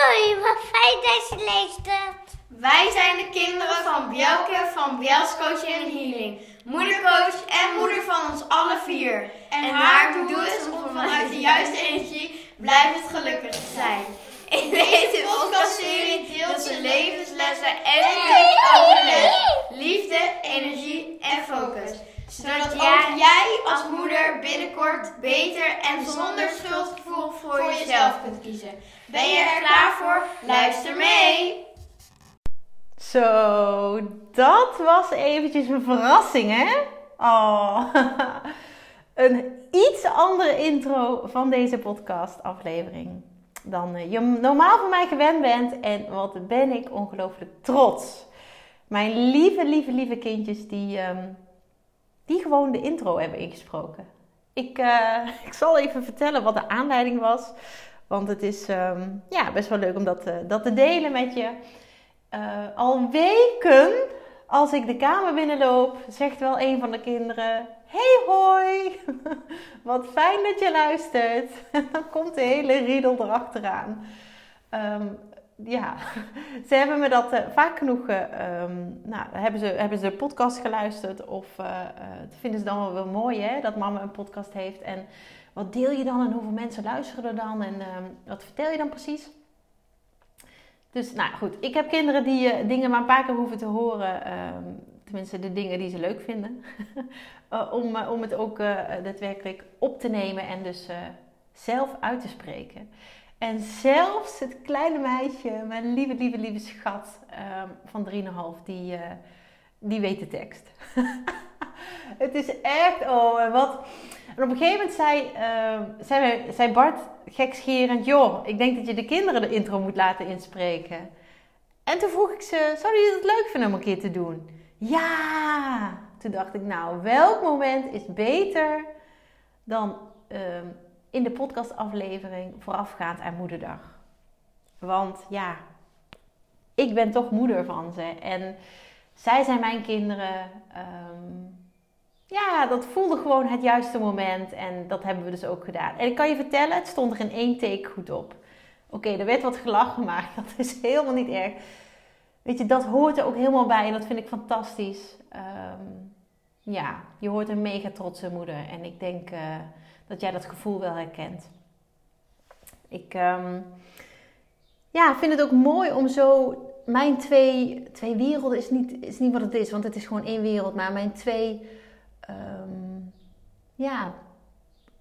Doei, wat fijn dat je luistert. Wij zijn de kinderen van Bjelke van Bjels Coaching en Healing. Moedercoach en moeder van ons alle vier. En haar doel is om vanuit de juiste energie blijvend gelukkig te zijn. In deze podcastserie deelt ze levenslessen en tips over les, liefde, energie en focus. Zodat ook jij als moeder binnenkort beter en zonder schuldgevoel voor jezelf kunt kiezen. Ben je er klaar voor? Luister mee! Zo, dat was eventjes een verrassing, hè? Oh, een iets andere intro van deze podcastaflevering dan eh, je normaal van mij gewend bent. En wat ben ik ongelooflijk trots. Mijn lieve, lieve, lieve kindjes die, ehm, die gewoon de intro hebben ingesproken. Ik, uh, ik zal even vertellen wat de aanleiding was. Want het is ehm, ja, best wel leuk om dat, uh, dat te delen met je. Uh, al weken, als ik de kamer binnenloop, zegt wel een van de kinderen: Hey hoi, wat fijn dat je luistert. Dan komt de hele riedel erachteraan. Um, ja, ze hebben me dat uh, vaak genoeg, uh, um, nou, hebben ze, hebben ze de podcast geluisterd of dat vinden ze dan wel, wel mooi hè, dat mama een podcast heeft. En wat deel je dan en hoeveel mensen luisteren er dan en um, wat vertel je dan precies? Dus nou goed, ik heb kinderen die dingen maar een paar keer hoeven te horen. Uh, tenminste, de dingen die ze leuk vinden. om, om het ook daadwerkelijk op te nemen en dus zelf uit te spreken. En zelfs het kleine meisje, mijn lieve, lieve, lieve schat ehm, van 3,5, die, die weet de tekst. het is echt, oh, wat... En op een gegeven moment zei, zei, zei Bart gekscherend, joh, ik denk dat je de kinderen de intro moet laten inspreken. En toen vroeg ik ze, zouden jullie het leuk vinden om een keer te doen? Ja! Toen dacht ik, nou, welk moment is beter dan uh, in de podcastaflevering voorafgaand aan Moederdag? Want ja, ik ben toch moeder van ze. En zij zijn mijn kinderen. Um, ja, dat voelde gewoon het juiste moment. En dat hebben we dus ook gedaan. En ik kan je vertellen, het stond er in één take goed op. Oké, er werd wat gelachen, maar dat is helemaal niet erg. Weet je, dat hoort er ook helemaal bij en dat vind ik fantastisch. Um, ja, je hoort een mega trotse moeder. En ik denk uh, dat jij dat gevoel wel herkent. Ik um, ja, vind het ook mooi om zo... Mijn twee, twee werelden is niet, is niet wat het is, want het is gewoon één wereld. Maar mijn twee um, ja,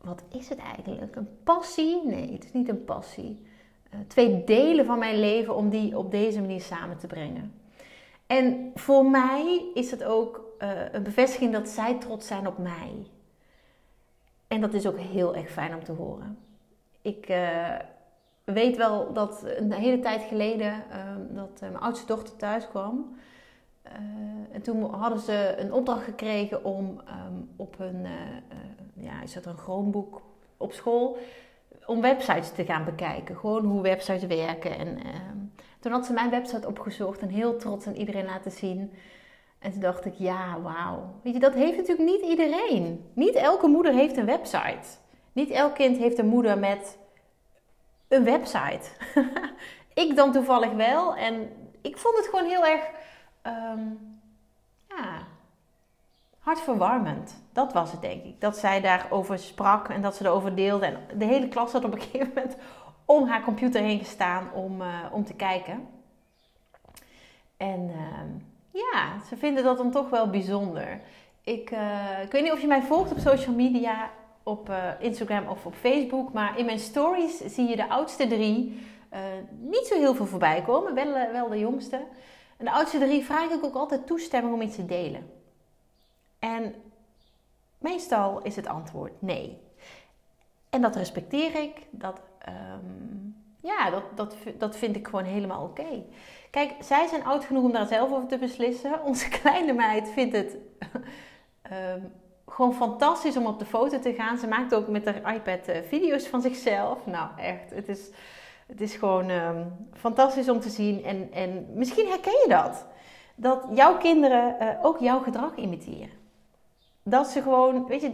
wat is het eigenlijk? Een passie? Nee, het is niet een passie. Uh, twee delen van mijn leven om die op deze manier samen te brengen. En voor mij is het ook uh, een bevestiging dat zij trots zijn op mij. En dat is ook heel erg fijn om te horen. Ik uh, weet wel dat een hele tijd geleden dat mijn oudste dochter thuis kwam. Uh, en toen hadden ze een opdracht gekregen om um, op uh, ja, is dat een Chromebook op school, om websites te gaan bekijken. Gewoon hoe websites werken. En ehm, toen had ze mijn website opgezocht en heel trots aan iedereen laten zien. En toen dacht ik, ja, wauw. Weet je, dat heeft natuurlijk niet iedereen. Niet elke moeder heeft een website. Niet elk kind heeft een moeder met een website. ik dan toevallig wel. En ik vond het gewoon heel erg um, ja, hartverwarmend. Dat was het, denk ik. Dat zij daarover sprak en dat ze erover deelde. En de hele klas had op een gegeven moment om haar computer heen gestaan om, uh, om te kijken. En uh, ja, ze vinden dat dan toch wel bijzonder. Ik, uh, ik weet niet of je mij volgt op social media, op uh, Instagram of op Facebook. Maar in mijn stories zie je de oudste drie niet zo heel veel voorbij komen. Wel, wel de jongste. En de oudste drie vraag ik ook altijd toestemming om iets te delen. En meestal is het antwoord nee. En dat respecteer ik. Dat, um, ja, dat, dat, dat vind ik gewoon helemaal oké. Kijk, zij zijn oud genoeg om daar zelf over te beslissen. Onze kleine meid vindt het um, gewoon fantastisch om op de foto te gaan. Ze maakt ook met haar iPad uh, video's van zichzelf. Nou, echt, het is het is gewoon um, fantastisch om te zien. En, en misschien herken je dat. Dat jouw kinderen uh, ook jouw gedrag imiteren. Dat ze gewoon, weet je,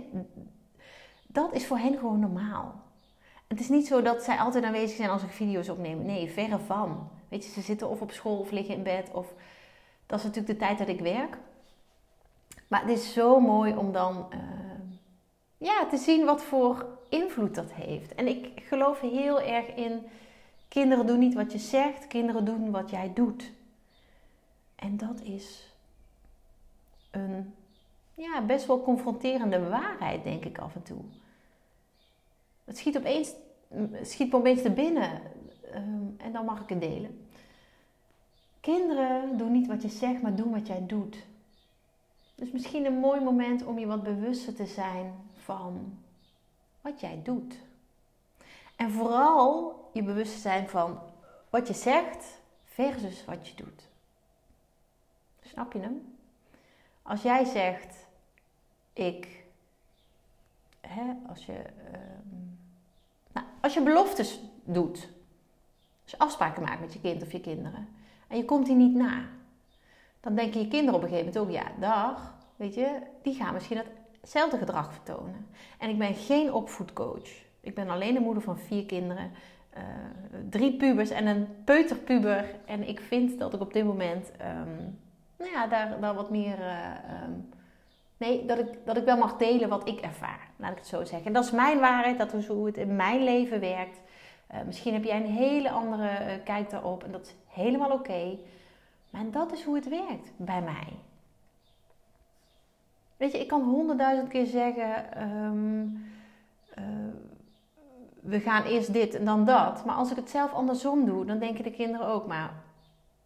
dat is voor hen gewoon normaal. Het is niet zo dat zij altijd aanwezig zijn als ik video's opneem. Nee, verre van. Ze zitten of op school of liggen in bed. Of... Dat is natuurlijk de tijd dat ik werk. Maar het is zo mooi om dan uh, ja, te zien wat voor invloed dat heeft. En ik geloof heel erg in kinderen doen niet wat je zegt, kinderen doen wat jij doet. En dat is een ja, best wel confronterende waarheid, denk ik af en toe. Het schiet, opeens, schiet me opeens te binnen um, en dan mag ik het delen. Kinderen doen niet wat je zegt, maar doen wat jij doet. Dus misschien een mooi moment om je wat bewuster te zijn van wat jij doet. En vooral je bewust zijn van wat je zegt versus wat je doet. Snap je hem? Als jij zegt, ik, hè, als je, uh, nou, als je beloftes doet, als je afspraken maakt met je kind of je kinderen, en je komt die niet na, dan denken je kinderen op een gegeven moment ook, ja, dag, weet je, die gaan misschien hetzelfde gedrag vertonen. En ik ben geen opvoedcoach. Ik ben alleen de moeder van vier kinderen, uh, drie pubers en een peuterpuber. En ik vind dat ik op dit moment, um, nou ja, daar, daar wat meer, uh, um, nee, dat ik, dat ik wel mag delen wat ik ervaar, laat ik het zo zeggen. En dat is mijn waarheid, dat is hoe het in mijn leven werkt. Uh, misschien heb jij een hele andere kijk daarop en dat helemaal oké. Maar dat is hoe het werkt bij mij. Weet je, ik kan honderdduizend keer zeggen: um, uh, we gaan eerst dit en dan dat. Maar als ik het zelf andersom doe, dan denken de kinderen ook: maar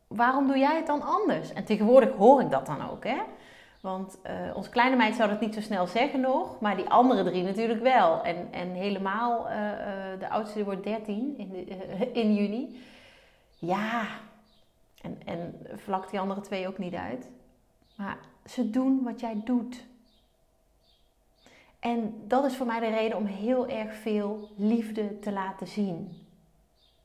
waarom doe jij het dan anders? En tegenwoordig hoor ik dat dan ook, hè? Want uh, onze kleine meid zou dat niet zo snel zeggen nog, maar die andere drie natuurlijk wel. En, en helemaal, uh, de oudste wordt 13 in, in juni. Ja, en, en vlak die andere twee ook niet uit. Maar ze doen wat jij doet. En dat is voor mij de reden om heel erg veel liefde te laten zien.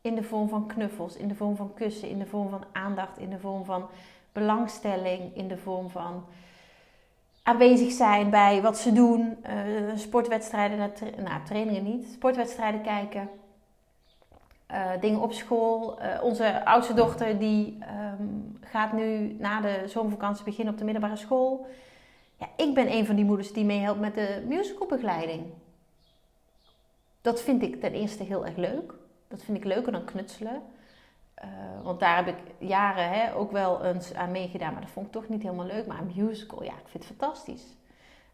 In de vorm van knuffels, in de vorm van kussen, in de vorm van aandacht, in de vorm van belangstelling, in de vorm van aanwezig zijn bij wat ze doen, uh, sportwedstrijden, nou trainingen niet, sportwedstrijden kijken, uh, dingen op school. Uh, onze oudste dochter die um, gaat nu na de zomervakantie beginnen op de middelbare school. Ja, ik ben een van die moeders die meehelpt met de musicalbegeleiding. Dat vind ik ten eerste heel erg leuk. Dat vind ik leuker dan knutselen. Uh, want daar heb ik jaren hè, ook wel eens aan meegedaan, maar dat vond ik toch niet helemaal leuk. Maar een musical, ja, ik vind het fantastisch.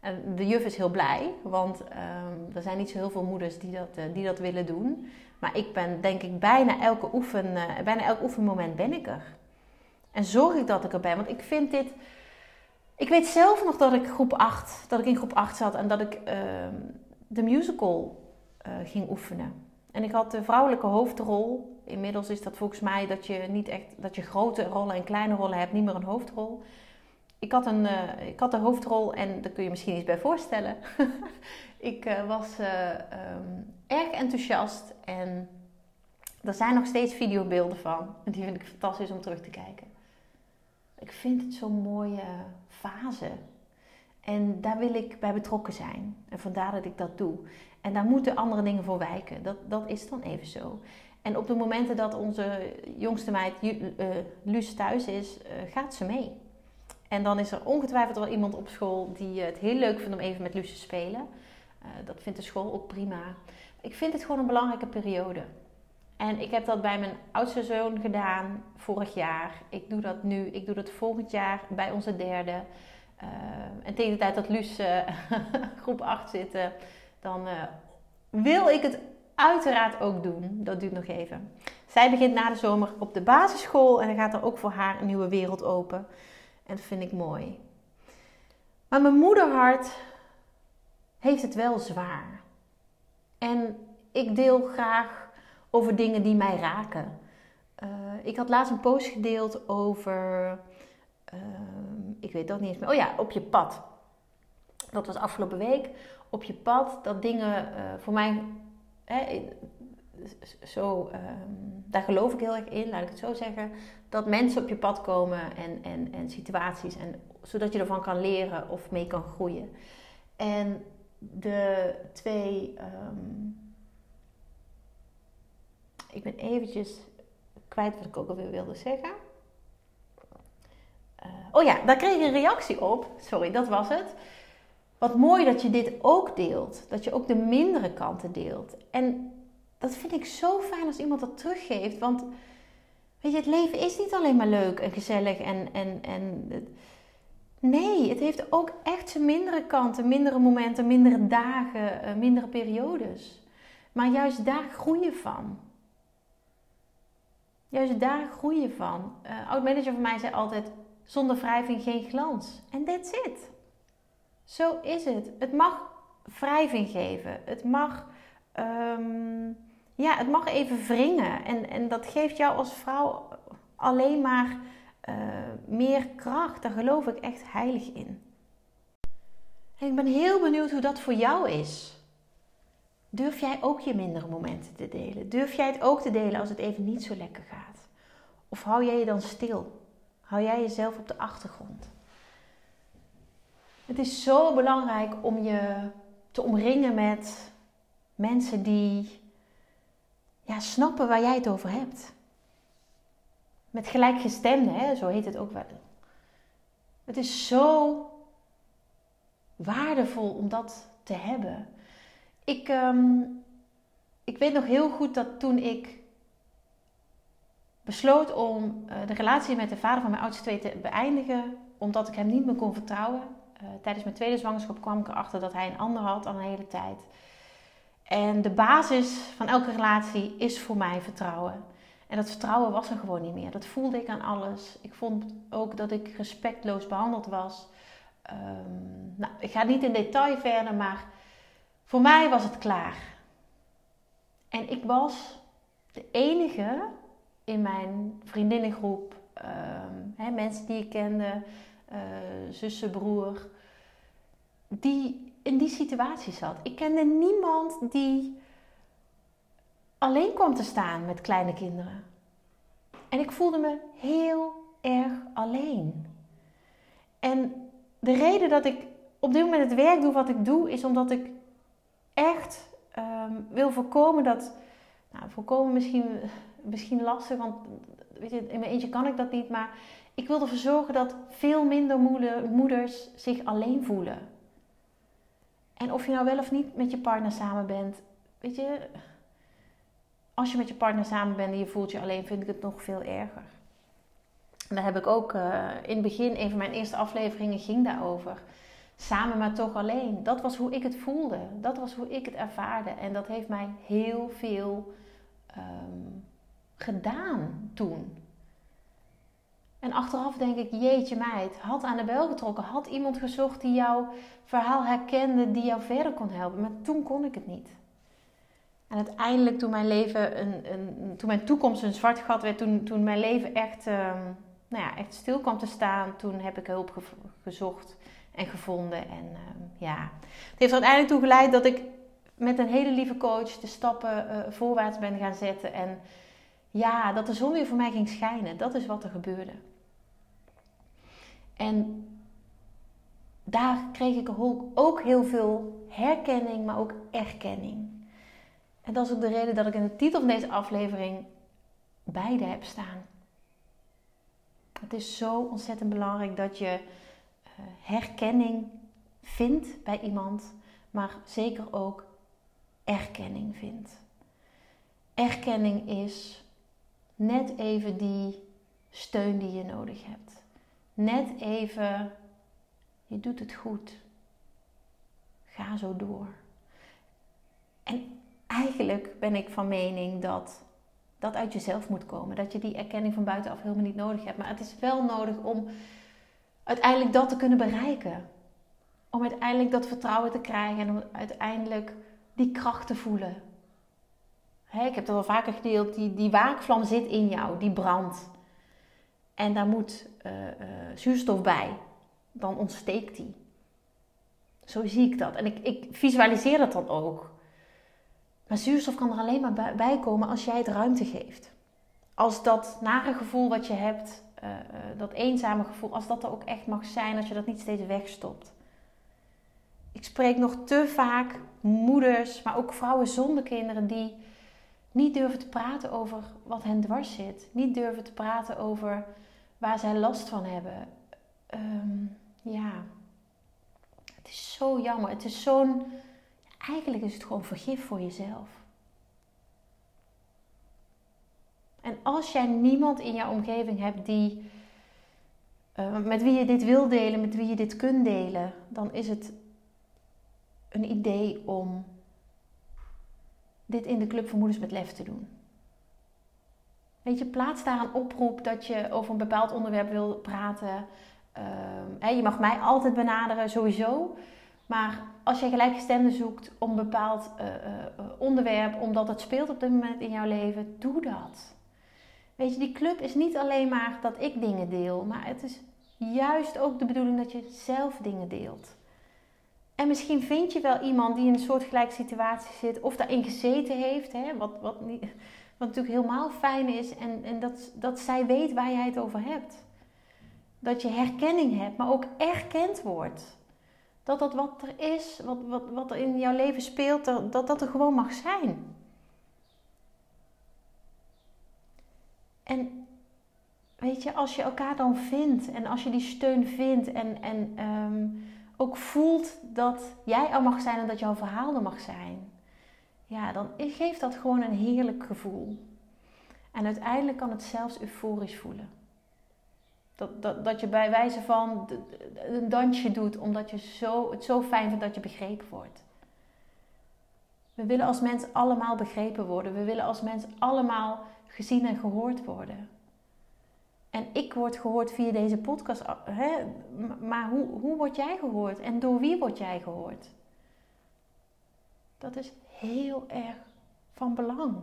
En de juf is heel blij, want um, er zijn niet zo heel veel moeders die dat, die dat willen doen. Maar ik ben denk ik bijna elke, oefen, uh, bijna elk oefenmoment ben ik er. En zorg ik dat ik er ben, want ik vind dit... Ik weet zelf nog dat ik groep 8, dat ik in groep 8 zat en dat ik uh, de musical uh, ging oefenen. En ik had de vrouwelijke hoofdrol. Inmiddels is dat volgens mij dat je niet echt dat je grote rollen en kleine rollen hebt, niet meer een hoofdrol. Ik had, een, uh, ik had de hoofdrol en daar kun je misschien iets bij voorstellen. ik uh, was uh, um, erg enthousiast en er zijn nog steeds videobeelden van. Die vind ik fantastisch om terug te kijken. Ik vind het zo'n mooie fase. En daar wil ik bij betrokken zijn. En vandaar dat ik dat doe. En daar moeten andere dingen voor wijken. Dat, dat is dan even zo. En op de momenten dat onze jongste meid, uh, Luus, thuis is, gaat ze mee. En dan is er ongetwijfeld wel iemand op school die het heel leuk vindt om even met Luus te spelen. Uh, dat vindt de school ook prima. Ik vind het gewoon een belangrijke periode. En ik heb dat bij mijn oudste zoon gedaan vorig jaar. Ik doe dat nu. Ik doe dat volgend jaar bij onze derde. Uh, en tegen de tijd dat Luus uh, groep 8 zit, dan wil ik het uiteraard ook doen. Dat duurt nog even. Zij begint na de zomer op de basisschool en dan gaat er ook voor haar een nieuwe wereld open. En dat vind ik mooi. Maar mijn moederhart heeft het wel zwaar. En ik deel graag over dingen die mij raken. Uh, ik had laatst een post gedeeld over. Uh, ik weet dat niet eens meer. Oh ja, op je pad. Dat was afgelopen week. Op je pad, dat dingen uh, voor mij. Hè, zo, daar geloof ik heel erg in, laat ik het zo zeggen. Dat mensen op je pad komen en, en, en situaties. En, zodat je ervan kan leren of mee kan groeien. En de twee um, ik ben eventjes kwijt wat ik ook alweer wilde zeggen. Uh, oh ja, daar kreeg ik een reactie op. Sorry, dat was het. Wat mooi dat je dit ook deelt. Dat je ook de mindere kanten deelt. En dat vind ik zo fijn als iemand dat teruggeeft. Want weet je, het leven is niet alleen maar leuk en gezellig en, en, en Nee, het heeft ook echt zijn mindere kanten, mindere momenten, mindere dagen, eh, mindere periodes. Maar juist daar groei je van. Juist daar groei je van. Uh, oud manager van mij zei altijd: zonder wrijving geen glans. En that's it. Zo is het. Het mag wrijving geven. Het mag, um, ja, het mag even wringen. En, en dat geeft jou als vrouw alleen maar uh, meer kracht. Daar geloof ik echt heilig in. En ik ben heel benieuwd hoe dat voor jou is. Durf jij ook je mindere momenten te delen? Durf jij het ook te delen als het even niet zo lekker gaat? Of hou jij je dan stil? Hou jij jezelf op de achtergrond? Het is zo belangrijk om je te omringen met mensen die ja, snappen waar jij het over hebt. Met gelijkgestemden, hè? zo heet het ook wel. Het is zo waardevol om dat te hebben. Ik, um, ik weet nog heel goed dat toen ik besloot om uh, de relatie met de vader van mijn oudste twee te beëindigen, omdat ik hem niet meer kon vertrouwen. Uh, tijdens mijn tweede zwangerschap kwam ik erachter dat hij een ander had al een hele tijd. En de basis van elke relatie is voor mij vertrouwen. En dat vertrouwen was er gewoon niet meer. Dat voelde ik aan alles. Ik vond ook dat ik respectloos behandeld was. Um, nou, ik ga niet in detail verder, maar voor mij was het klaar. En ik was de enige in mijn vriendinnengroep, hè, mensen die ik kende, uh, zussen, broer, die in die situatie zat. Ik kende niemand die alleen kwam te staan met kleine kinderen. En ik voelde me heel erg alleen. En de reden dat ik op dit moment het werk doe wat ik doe, is omdat ik echt um, wil voorkomen dat. Nou, voorkomen misschien, misschien lastig, want weet je, in mijn eentje kan ik dat niet. Maar ik wil ervoor zorgen dat veel minder moeders zich alleen voelen. En of je nou wel of niet met je partner samen bent, weet je, als je met je partner samen bent en je voelt je alleen, vind ik het nog veel erger. En daar heb ik ook uh, in het begin, een van mijn eerste afleveringen ging daarover. Samen maar toch alleen. Dat was hoe ik het voelde. Dat was hoe ik het ervaarde. En dat heeft mij heel veel um, gedaan toen. En achteraf denk ik, jeetje meid, had aan de bel getrokken. Had iemand gezocht die jouw verhaal herkende, die jou verder kon helpen. Maar toen kon ik het niet. En uiteindelijk toen mijn leven, een, een, toen mijn toekomst een zwart gat werd, toen, toen mijn leven echt, um, nou ja, echt stil kwam te staan, toen heb ik hulp ge gezocht en gevonden. En um, ja, het heeft uiteindelijk toe geleid dat ik met een hele lieve coach de stappen uh, voorwaarts ben gaan zetten. En ja, dat de zon weer voor mij ging schijnen. Dat is wat er gebeurde. En daar kreeg ik ook heel veel herkenning, maar ook erkenning. En dat is ook de reden dat ik in de titel van deze aflevering beide heb staan. Het is zo ontzettend belangrijk dat je uh, herkenning vindt bij iemand, maar zeker ook erkenning vindt. Erkenning is net even die steun die je nodig hebt. Net even, je doet het goed. Ga zo door. En eigenlijk ben ik van mening dat dat uit jezelf moet komen. Dat je die erkenning van buitenaf helemaal niet nodig hebt. Maar het is wel nodig om uiteindelijk dat te kunnen bereiken. Om uiteindelijk dat vertrouwen te krijgen en om uiteindelijk die kracht te voelen. ik heb dat al vaker gedeeld. Die, die waakvlam zit in jou, die brandt. En daar moet uh, uh, zuurstof bij. Dan ontsteekt die. Zo zie ik dat. En ik, ik visualiseer dat dan ook. Maar zuurstof kan er alleen maar bij komen als jij het ruimte geeft. Als dat nare gevoel wat je hebt, uh, dat eenzame gevoel, als dat er ook echt mag zijn, als je dat niet steeds wegstopt. Ik spreek nog te vaak moeders, maar ook vrouwen zonder kinderen die niet durven te praten over wat hen dwars zit. Niet durven te praten over waar zij last van hebben. Ehm, ja, het is zo jammer. Het is zo'n. Eigenlijk is het gewoon vergif voor jezelf. En als jij niemand in jouw omgeving hebt die, uh, met wie je dit wil delen, met wie je dit kunt delen, dan is het een idee om dit in de Club van Moeders met Lef te doen. Weet je, plaats daar een oproep dat je over een bepaald onderwerp wil praten. Uh, je mag mij altijd benaderen, sowieso. Maar als je gelijkgestemde zoekt om een bepaald uh, uh, onderwerp, omdat het speelt op dit moment in jouw leven, doe dat. Weet je, die club is niet alleen maar dat ik dingen deel, maar het is juist ook de bedoeling dat je zelf dingen deelt. En misschien vind je wel iemand die in een soortgelijke situatie zit of daarin gezeten heeft, hè, wat, wat, niet, wat natuurlijk helemaal fijn is, en, en dat, dat zij weet waar jij het over hebt. Dat je herkenning hebt, maar ook erkend wordt. Dat dat wat er is, wat, wat, wat er in jouw leven speelt, dat dat er gewoon mag zijn. En weet je, als je elkaar dan vindt en als je die steun vindt en, en um, ook voelt dat jij er mag zijn en dat jouw verhaal er mag zijn, ja, dan geeft dat gewoon een heerlijk gevoel. En uiteindelijk kan het zelfs euforisch voelen. Dat, dat, dat je bij wijze van een dansje doet omdat je zo, het zo fijn vindt dat je begrepen wordt. We willen als mens allemaal begrepen worden. We willen als mens allemaal gezien en gehoord worden. En ik word gehoord via deze podcast. Hè? Maar hoe, hoe word jij gehoord? En door wie word jij gehoord? Dat is heel erg van belang.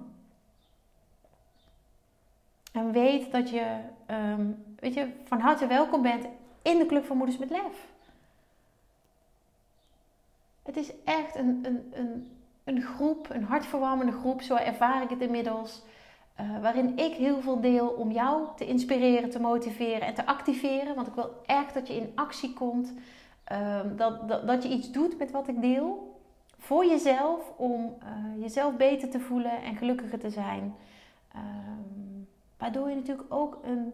En weet dat je, um, weet je van harte welkom bent in de Club van Moeders met Lef. Het is echt een, een, een, een groep, een hartverwarmende groep, zo ervaar ik het inmiddels. Uh, waarin ik heel veel deel om jou te inspireren, te motiveren en te activeren. Want ik wil echt dat je in actie komt. Uh, dat, dat, dat, je iets doet met wat ik deel. Voor jezelf, om uh, jezelf beter te voelen en gelukkiger te zijn. Waardoor je natuurlijk ook een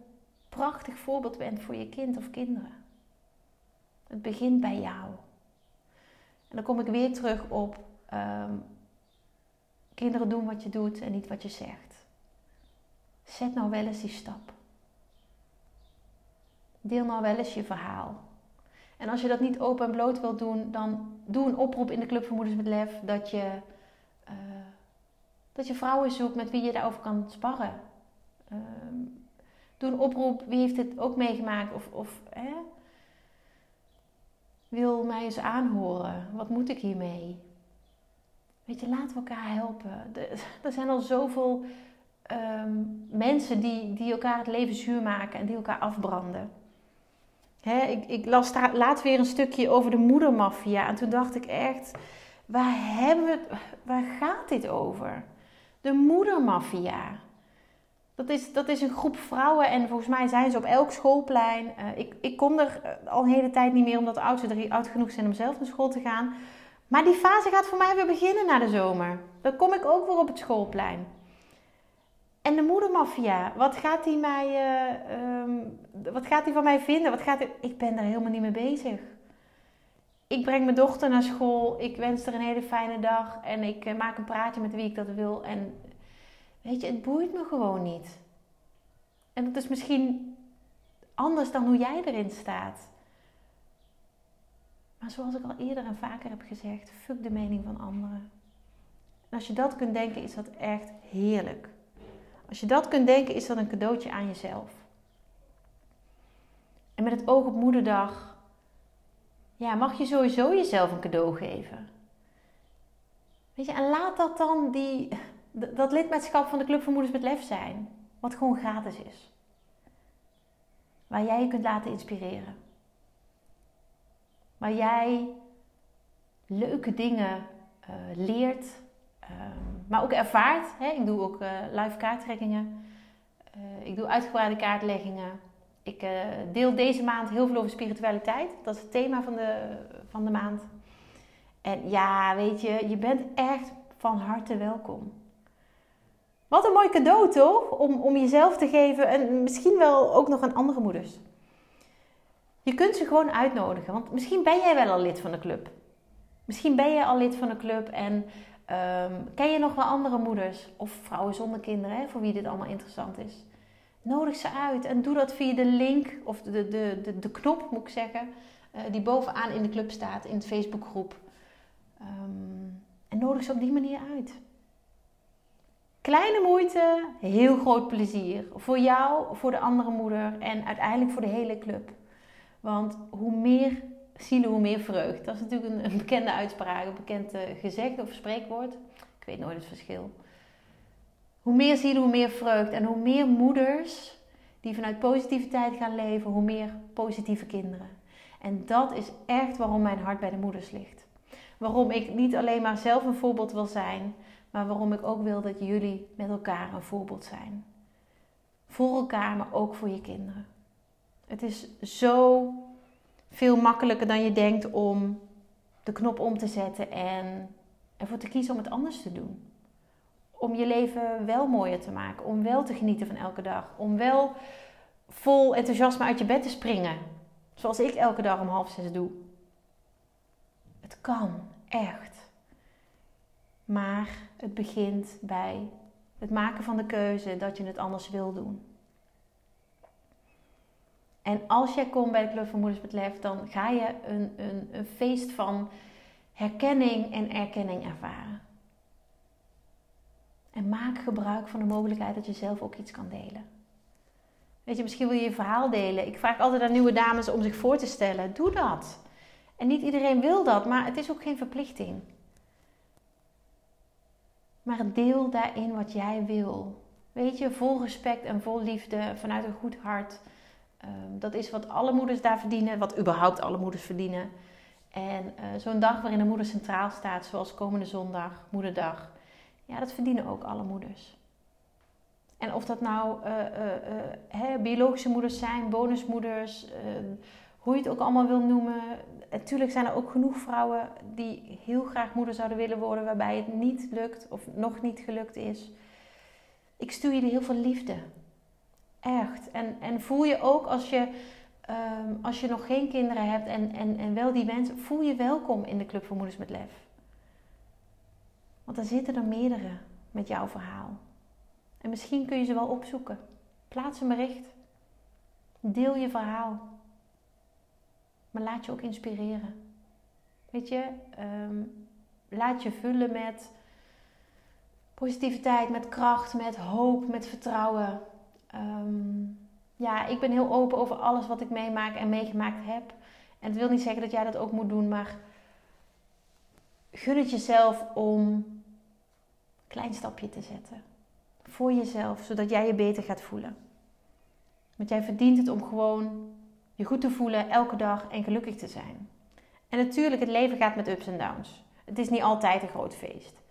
prachtig voorbeeld bent voor je kind of kinderen. Het begint bij jou. En dan kom ik weer terug op ehm, kinderen doen wat je doet en niet wat je zegt. Zet nou wel eens die stap. Deel nou wel eens je verhaal. En als je dat niet open en bloot wilt doen, dan doe een oproep in de Club van Moeders met Lef dat je, uh, dat je vrouwen zoekt met wie je daarover kan sparren. Uh, doe een oproep, wie heeft dit ook meegemaakt of, of hè, wil mij eens aanhoren. Wat moet ik hiermee? Weet je, laten we elkaar helpen. Er zijn al zoveel um, mensen die, die elkaar het leven zuur maken en die elkaar afbranden. Hè, ik, ik las laatst weer een stukje over de moedermafia. En toen dacht ik echt, waar, hebben we, waar gaat dit over? De moedermafia. Dat is, dat is een groep vrouwen en volgens mij zijn ze op elk schoolplein. Uh, ik, ik kom er eh, al een hele tijd niet meer omdat de oudsten er oud genoeg zijn om zelf naar school te gaan. Maar die fase gaat voor mij weer beginnen na de zomer. Dan kom ik ook weer op het schoolplein. En de moedermafia, wat gaat die mij, uh, um, wat gaat die van mij vinden? Wat gaat. Ik ben daar helemaal niet mee bezig. Ik breng mijn dochter naar school, ik wens er een hele fijne dag en ik maak een praatje met wie ik dat wil. En weet je, het boeit me gewoon niet. En dat is misschien anders dan hoe jij erin staat. Maar zoals ik al eerder en vaker heb gezegd, fuck de mening van anderen. En als je dat kunt denken, is dat echt heerlijk. Als je dat kunt denken, is dat een cadeautje aan jezelf. En met het oog op moederdag, ja, mag je sowieso jezelf een cadeau geven. Weet je, en laat dat dan die, dat lidmaatschap van de Club van Moeders met Lef zijn. Wat gewoon gratis is. Waar jij je kunt laten inspireren. Waar jij leuke dingen uh, leert. Um, maar ook ervaart. Hè? Ik doe ook uh, live kaarttrekkingen. Uh, ik doe uitgebreide kaartleggingen. Ik deel deze maand heel veel over spiritualiteit. Dat is het thema van de, van de maand. En ja, weet je, je bent echt van harte welkom. Wat een mooi cadeau toch? Om, om jezelf te geven en misschien wel ook nog aan andere moeders. Je kunt ze gewoon uitnodigen, want misschien ben jij wel al lid van de club. Misschien ben je al lid van de club en ehm, ken je nog wel andere moeders of vrouwen zonder kinderen, hè, voor wie dit allemaal interessant is. Nodig ze uit en doe dat via de link of de, de, de, de knop, moet ik zeggen, uh, die bovenaan in de club staat, in de Facebookgroep. Um, en nodig ze op die manier uit. Kleine moeite, heel groot plezier. Voor jou, voor de andere moeder en uiteindelijk voor de hele club. Want hoe meer zielen, hoe meer vreugd. Dat is natuurlijk een, bekende uitspraak, een bekend uh, gezegd of spreekwoord. Ik weet nooit het verschil. Hoe meer zielen, hoe meer vreugd. En hoe meer moeders die vanuit positiviteit gaan leven, hoe meer positieve kinderen. En dat is echt waarom mijn hart bij de moeders ligt. Waarom ik niet alleen maar zelf een voorbeeld wil zijn, maar waarom ik ook wil dat jullie met elkaar een voorbeeld zijn. Voor elkaar, maar ook voor je kinderen. Het is zo veel makkelijker dan je denkt om de knop om te zetten en ervoor te kiezen om het anders te doen. Om je leven wel mooier te maken, om wel te genieten van elke dag, om wel vol enthousiasme uit je bed te springen. Zoals ik elke dag om half zes doe. Het kan, echt. Maar het begint bij het maken van de keuze dat je het anders wil doen. En als jij komt bij de Club van met Lef, dan ga je een, een, een feest van herkenning en erkenning ervaren. En maak gebruik van de mogelijkheid dat je zelf ook iets kan delen. Weet je, misschien wil je je verhaal delen. Ik vraag altijd aan nieuwe dames om zich voor te stellen. Doe dat. En niet iedereen wil dat, maar het is ook geen verplichting. Maar deel daarin wat jij wil. Weet je, vol respect en vol liefde, vanuit een goed hart. Ehm, dat is wat alle moeders daar verdienen, wat überhaupt alle moeders verdienen. En uh, zo'n dag waarin de moeder centraal staat, zoals komende zondag, moederdag, ja, dat verdienen ook alle moeders. En of dat nou uh, uh, biologische moeders zijn, bonusmoeders, ehm, hoe je het ook allemaal wil noemen. Natuurlijk zijn er ook genoeg vrouwen die heel graag moeder zouden willen worden, waarbij het niet lukt of nog niet gelukt is. Ik stuur je heel veel liefde. Echt. En, en voel je ook als je, um, als je nog geen kinderen hebt en, en, en wel die wens, voel je welkom in de Club voor Moeders met Lef. Want er zitten er meerdere met jouw verhaal. En misschien kun je ze wel opzoeken. Plaats een bericht. Deel je verhaal. Maar laat je ook inspireren. Weet je, um, laat je vullen met positiviteit, met kracht, met hoop, met vertrouwen. Um, ja, ik ben heel open over alles wat ik meemaak en meegemaakt heb. En het wil niet zeggen dat jij dat ook moet doen, maar gun het jezelf om een klein stapje te zetten. Voor jezelf, zodat jij je beter gaat voelen. Want jij verdient het om gewoon je goed te voelen elke dag en gelukkig te zijn. En natuurlijk, het leven gaat met ups en downs. Het is niet altijd een groot feest.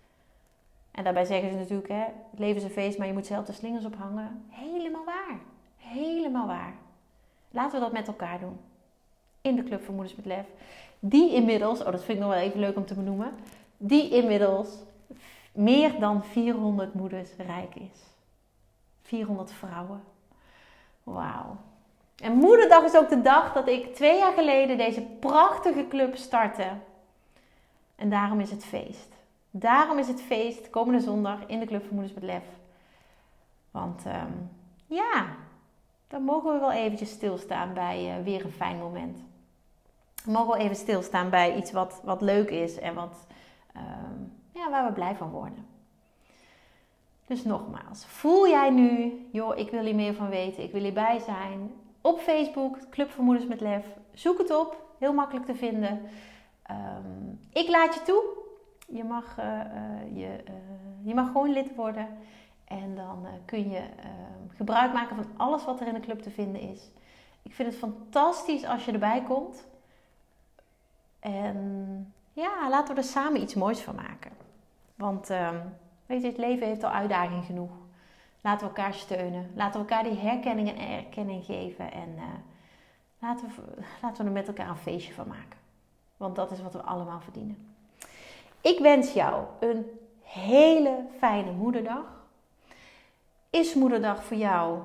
En daarbij zeggen ze natuurlijk, hè, het leven is een feest, maar je moet zelf de slingers ophangen. Helemaal waar. Helemaal waar. Laten we dat met elkaar doen. In de Club voor Moeders met Lef. Die inmiddels, oh dat vind ik nog wel even leuk om te benoemen. Die inmiddels meer dan 400 moeders rijk is. 400 vrouwen. Wauw. En Moederdag is ook de dag dat ik twee jaar geleden deze prachtige club startte. En daarom is het feest. Daarom is het feest komende zondag in de Club voor Moeders met Lef. Want um, ja, dan mogen we wel eventjes stilstaan bij uh, weer een fijn moment. We mogen wel even stilstaan bij iets wat, wat leuk is en wat, um, ja, waar we blij van worden. Dus nogmaals, voel jij nu, joh, ik wil hier meer van weten, ik wil hierbij zijn. Op Facebook, Club voor met Lef, zoek het op, heel makkelijk te vinden. Um, ik laat je toe je mag, uh, je, uh, je mag gewoon lid worden. En dan kun je ehm, gebruik maken van alles wat er in de club te vinden is. Ik vind het fantastisch als je erbij komt. En ja, laten we er samen iets moois van maken. Want uh, weet je, het leven heeft al uitdaging genoeg. Laten we elkaar steunen. Laten we elkaar die herkenning en erkenning geven. En laten, we, laten we er met elkaar een feestje van maken. Want dat is wat we allemaal verdienen. Ik wens jou een hele fijne moederdag. Is moederdag voor jou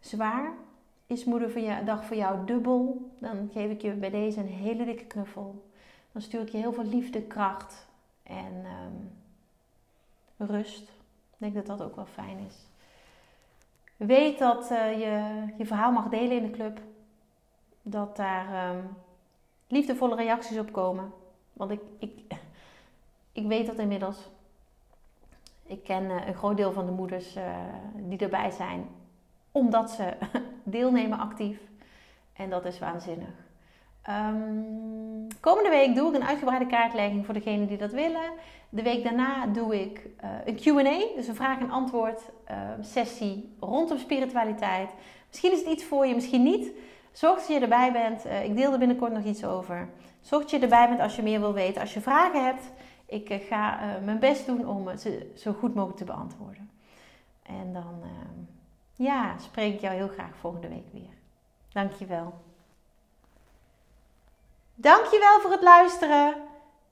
zwaar? Is moederdag voor jou dubbel? Dan geef ik je bij deze een hele dikke knuffel. Dan stuur ik je heel veel liefde, kracht en ehm, rust. Ik denk dat dat ook wel fijn is. Weet dat uh, je je verhaal mag delen in de club. Dat daar um, liefdevolle reacties op komen. Want ik, ik, ik weet dat inmiddels. Ik ken uh, een groot deel van de moeders uh, die erbij zijn, omdat ze deelnemen actief. En dat is waanzinnig. Um, komende week doe ik een uitgebreide kaartlegging voor degenen die dat willen. De week daarna doe ik uh, een QA, dus een vraag- en antwoord uh, sessie rondom spiritualiteit. Misschien is het iets voor je, misschien niet. Zorg dat je erbij bent. Uh, ik deel er binnenkort nog iets over. Zorg dat je erbij bent als je meer wil weten. Als je vragen hebt, ik ga mijn best doen om ze zo goed mogelijk te beantwoorden. En dan ja, spreek ik jou heel graag volgende week weer. Dankjewel. Dankjewel voor het luisteren.